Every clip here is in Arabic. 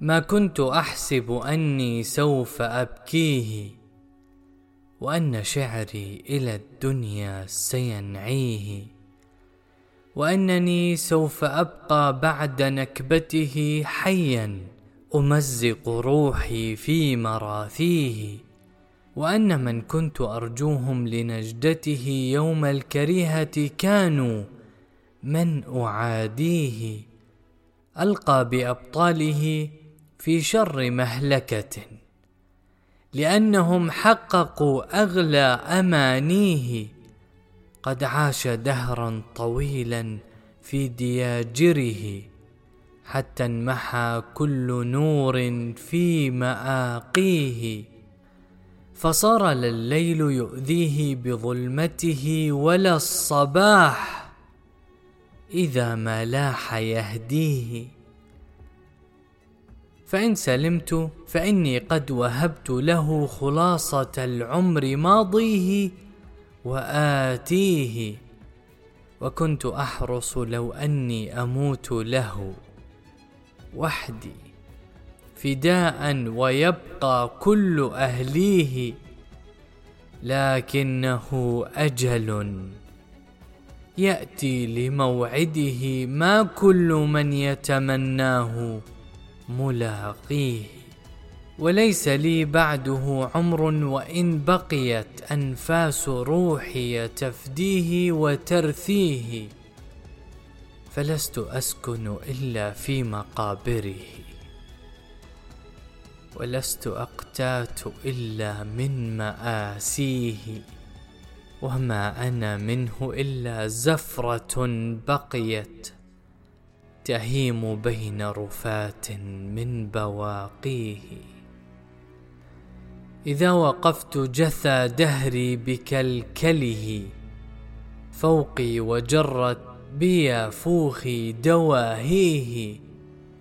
ما كنت أحسب أني سوف أبكيه وأن شعري إلى الدنيا سينعيه وأنني سوف أبقى بعد نكبته حيا أمزق روحي في مراثيه وأن من كنت أرجوهم لنجدته يوم الكريهة كانوا من أعاديه ألقى بأبطاله في شر مهلكة لأنهم حققوا أغلى أمانيه. قد عاش دهرا طويلا في دياجره حتى انمحى كل نور في مآقيه. فصار لا الليل يؤذيه بظلمته ولا الصباح إذا ما لاح يهديه. فإن سلمت فإني قد وهبت له خلاصة العمر ماضيه وآتيه وكنت أحرص لو أني أموت له وحدي فداء ويبقى كل أهليه لكنه أجل يأتي لموعده ما كل من يتمناه. ملاقيه. وليس لي بعده عمر وإن بقيت أنفاس روحي تفديه وترثيه. فلست أسكن إلا في مقابره. ولست أقتات إلا من مآسيه. وما أنا منه إلا زفرة بقيت. تهيم بين رفات من بواقيه. إذا وقفت جثى دهري بكلكله فوقي وجرت بي فوخي دواهيه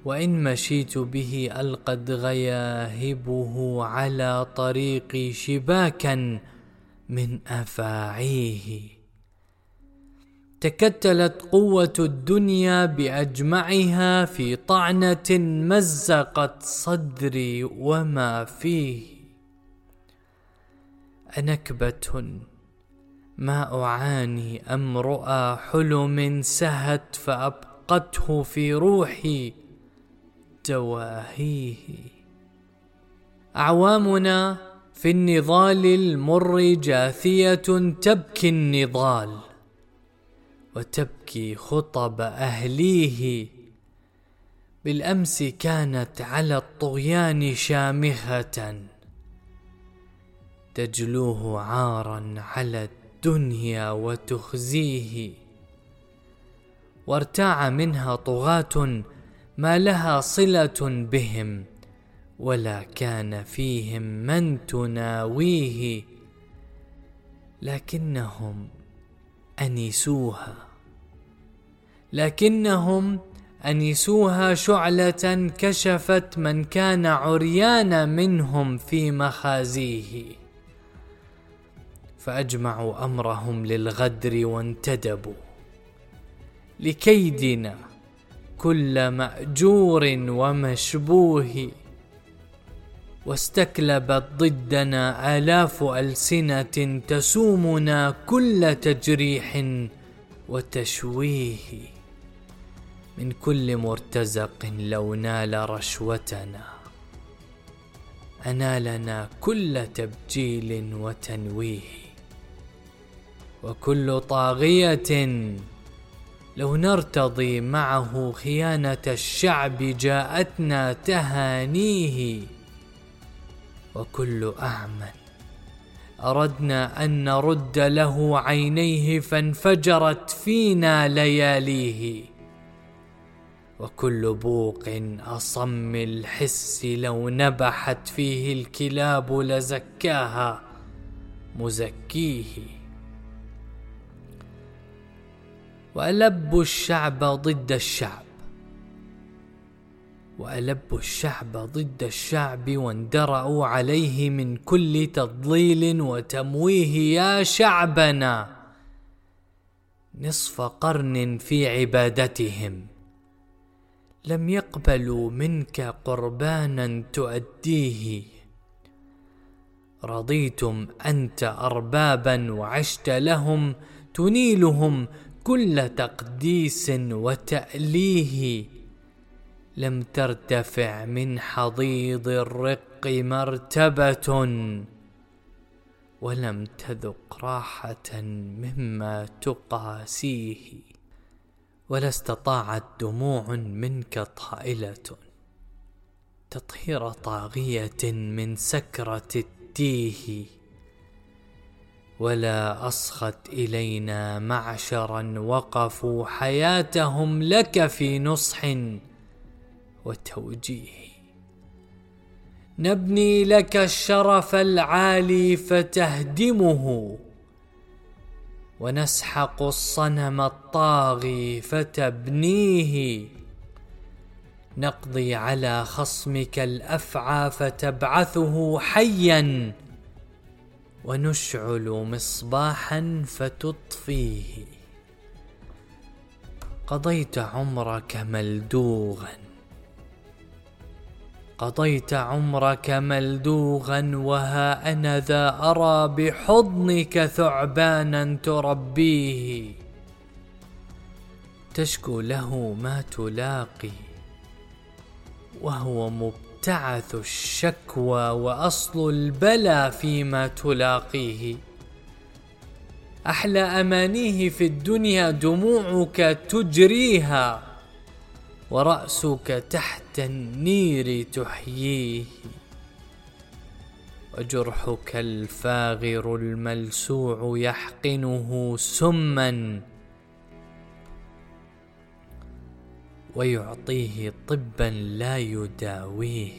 وإن مشيت به ألقد غياهبه على طريقي شباكا من أفاعيه. تكتلت قوة الدنيا بأجمعها في طعنة مزقت صدري وما فيه. أنكبة ما أعاني ام رؤى حلم سهت فأبقته في روحي دواهيه. أعوامنا في النضال المر جاثية تبكي النضال. وتبكي خطب أهليه. بالأمس كانت على الطغيان شامخه تجلوه عارا على الدنيا وتخزيه. وارتاع منها طغاة ما لها صلة بهم ولا كان فيهم من تناويه. لكنهم انسوها لكنهم انسوها شعلة كشفت من كان عريان منهم في مخازيه. فأجمعوا أمرهم للغدر وانتدبوا. لكيدنا كل مأجور ومشبوه. واستكلبت ضدنا آلاف ألسنة تسومنا كل تجريح وتشويه. من كل مرتزق لو نال رشوتنا. أنالنا كل تبجيل وتنويه. وكل طاغية لو نرتضي معه خيانة الشعب جاءتنا تهانيه. وكل أعمى. أردنا أن نرد له عينيه فانفجرت فينا لياليه. وكل بوق أصم الحس لو نبحت فيه الكلاب لزكاها مزكيه. وألب الشعب ضد الشعب. وألبوا الشعب ضد الشعب واندرأوا عليه من كل تضليل وتمويه يا شعبنا. نصف قرن في عبادتهم. لم يقبلوا منك قربانا تؤديه. رضيتم أنت أربابا وعشت لهم تنيلهم كل تقديس وتأليه. لم ترتفع من حضيض الرق مرتبة ولم تذق راحة مما تقاسيه ولا استطاعت دموع منك طائلة. تطهير طاغية من سكرة التيه ولا أصغت إلينا معشرا وقفوا حياتهم لك في نصح. وتوجيه. نبني لك الشرف العالي فتهدمه ونسحق الصنم الطاغي فتبنيه. نقضي على خصمك الأفعى فتبعثه حيا ونشعل مصباحا فتطفيه. قضيت عمرك ملدوغا. قضيت عمرك ملدوغا وها أنا ذا أرى بحضنك ثعبانا تربيه. تشكو له ما تلاقي وهو مبتعث الشكوى وأصل البلى فيما تلاقيه. أحلى أمانيه في الدنيا دموعك تجريها ورأسك تحت النير تحييه. وجرحك الفاغر الملسوع يحقنه سما. ويعطيه طبا لا يداويه.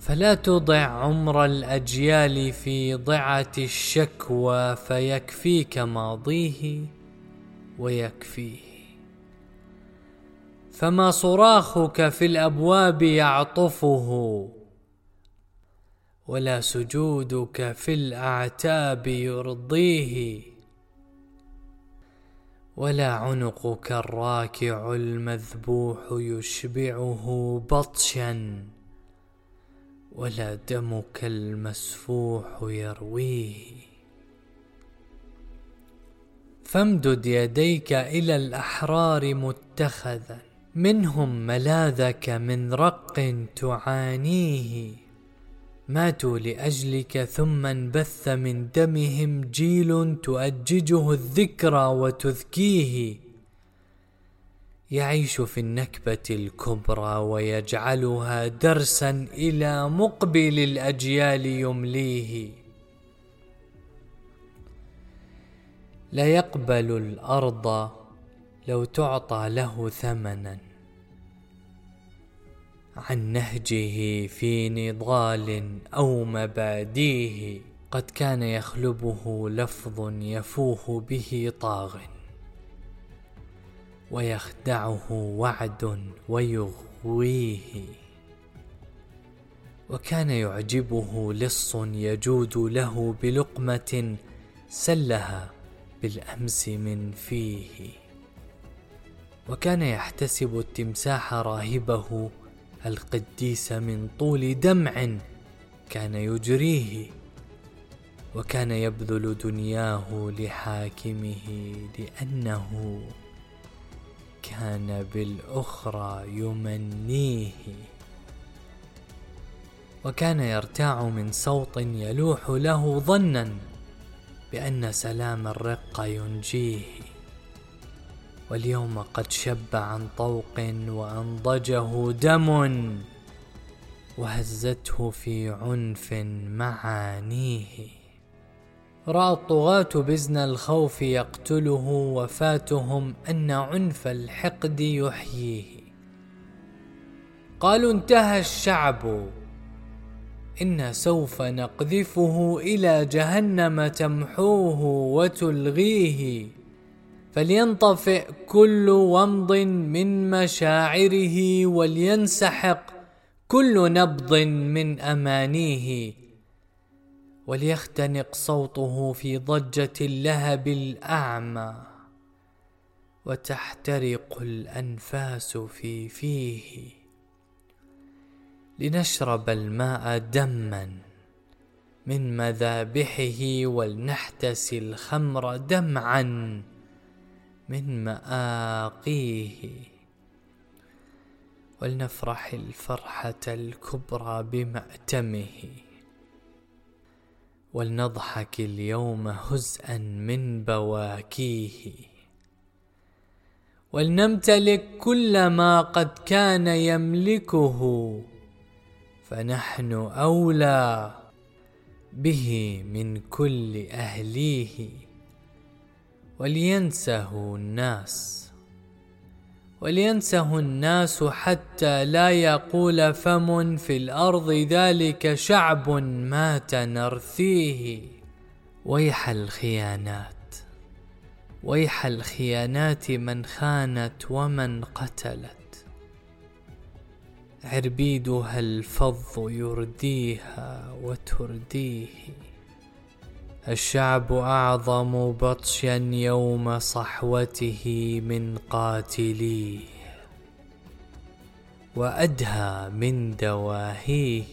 فلا تضع عمر الأجيال في ضعة الشكوى فيكفيك ماضيه ويكفيه. فما صراخك في الأبواب يعطفه ولا سجودك في الأعتاب يرضيه ولا عنقك الراكع المذبوح يشبعه بطشا ولا دمك المسفوح يرويه. فامدد يديك إلى الأحرار متخذا. منهم ملاذك من رق تعانيه. ماتوا لأجلك ثم انبث من دمهم جيل تؤججه الذكرى وتذكيه. يعيش في النكبة الكبرى ويجعلها درسا إلى مقبل الأجيال يمليه. لا يقبل الأرض لو تعطى له ثمنا عن نهجه في نضال أو مباديه قد كان يخلبه لفظ يفوه به طاغ. ويخدعه وعد ويغويه. وكان يعجبه لص يجود له بلقمة سلها بالأمس من فيه. وكان يحتسب التمساح راهبه القديس من طول دمع كان يجريه وكان يبذل دنياه لحاكمه لأنه كان بالأخرى يمنيه. وكان يرتاع من صوت يلوح له ظنا بأن سلام الرق ينجيه. واليوم قد شب عن طوق وأنضجه دم وهزته في عنف معانيه. رأى الطغاة بزن الخوف يقتله وفاتهم أن عنف الحقد يحييه. قالوا انتهى الشعب أنا سوف نقذفه إلى جهنم تمحوه وتلغيه. فلينطفئ كل ومض من مشاعره ولينسحق كل نبض من أمانيه وليختنق صوته في ضجة اللهب الأعمى وتحترق الأنفاس في فيه لنشرب الماء دما من مذابحه ولنحتسي الخمر دمعا من مآقيه. ولنفرح الفرحة الكبرى بمأتمه. ولنضحك اليوم هزءا من بواكيه. ولنمتلك كل ما قد كان يملكه. فنحن أولى به من كل أهليه. ولينسه الناس. ولينسه الناس حتى لا يقول فم في الأرض ذلك شعب مات نرثيه ويح الخيانات. ويح الخيانات من خانت ومن قتلت. عربيدها الفظ يرديها وترديه. الشعب أعظم بطشا يوم صحوته من قاتليه وأدهى من دواهيه.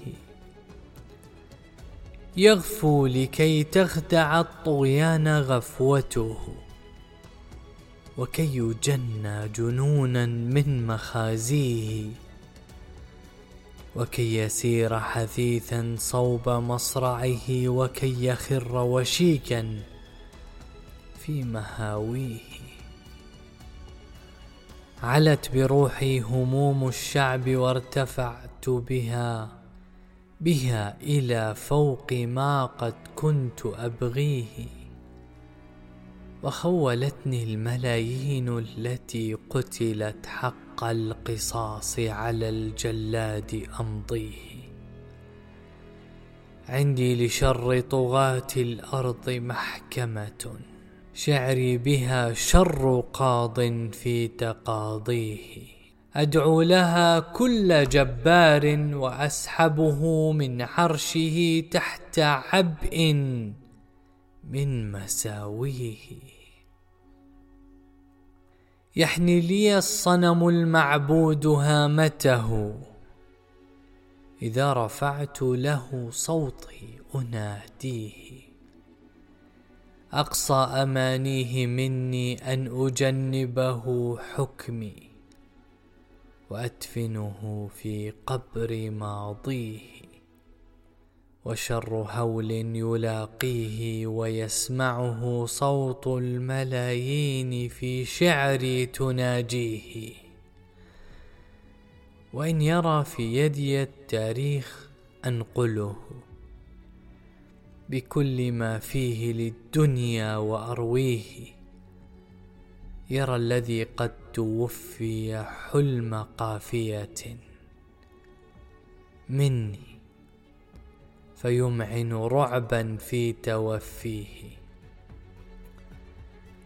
يغفو لكي تخدع الطغيان غفوته وكي يجنى جنونا من مخازيه. وكي يسير حثيثا صوب مصرعه وكي يخر وشيكا في مهاويه. علت بروحي هموم الشعب وارتفعت بها بها إلى فوق ما قد كنت أبغيه. وخولتني الملايين التي قتلت حق القصاص على الجلاد أمضيه. عندي لشر طغاة الأرض محكمة شعري بها شر قاض في تقاضيه. أدعو لها كل جبار وأسحبه من عرشه تحت عبء من مساويه. يحني لي الصنم المعبود هامته. إذا رفعت له صوتي أناديه. أقصى أمانيه مني أن أجنبه حكمي. وأدفنه في قبر ماضيه. وشر هول يلاقيه ويسمعه صوت الملايين في شعري تناجيه. وإن يرى في يدي التاريخ أنقله. بكل ما فيه للدنيا وأرويه. يرى الذي قد توفي حلم قافية. مني. فيمعن رعبا في توفيه.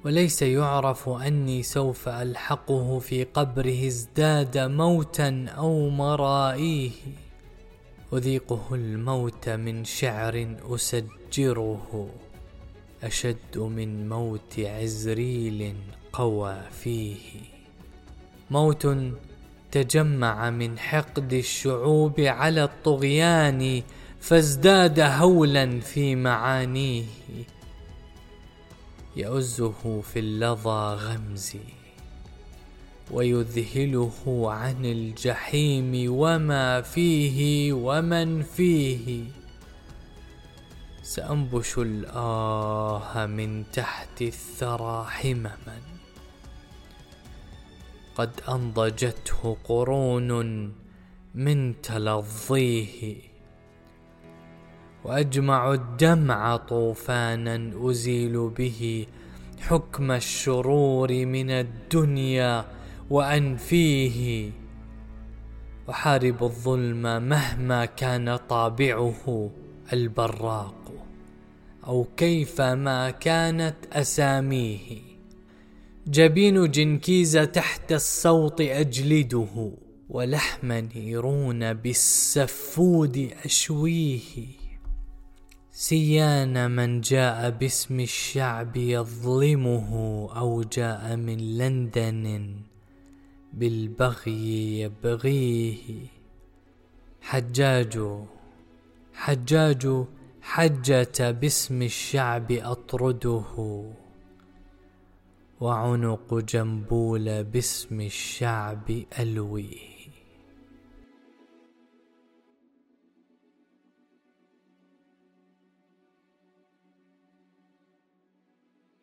وليس يعرف أني سوف ألحقه في قبره ازداد موتا أو مرائيه. أذيقه الموت من شعر أسجره. أشد من موت عزريل قوى فيه. موت تجمع من حقد الشعوب على الطغيان فازداد هولا في معانيه يؤزه في اللظى غمزي ويذهله عن الجحيم وما فيه ومن فيه. سأنبش الآه من تحت الثرى حمما. قد أنضجته قرون من تلظيه. وأجمع الدمع طوفانا أزيل به حكم الشرور من الدنيا وأنفيه. احارب الظلم مهما كان طابعه البراق أو كيفما كانت أساميه. جبين جنكيز تحت الصوت أجلده ولحم نيرون بالسفود أشويه. سيان من جاء باسم الشعب يظلمه أو جاء من لندن بالبغي يبغيه. حجاج حجاج حجة باسم الشعب أطرده. وعنق جنبول باسم الشعب ألويه.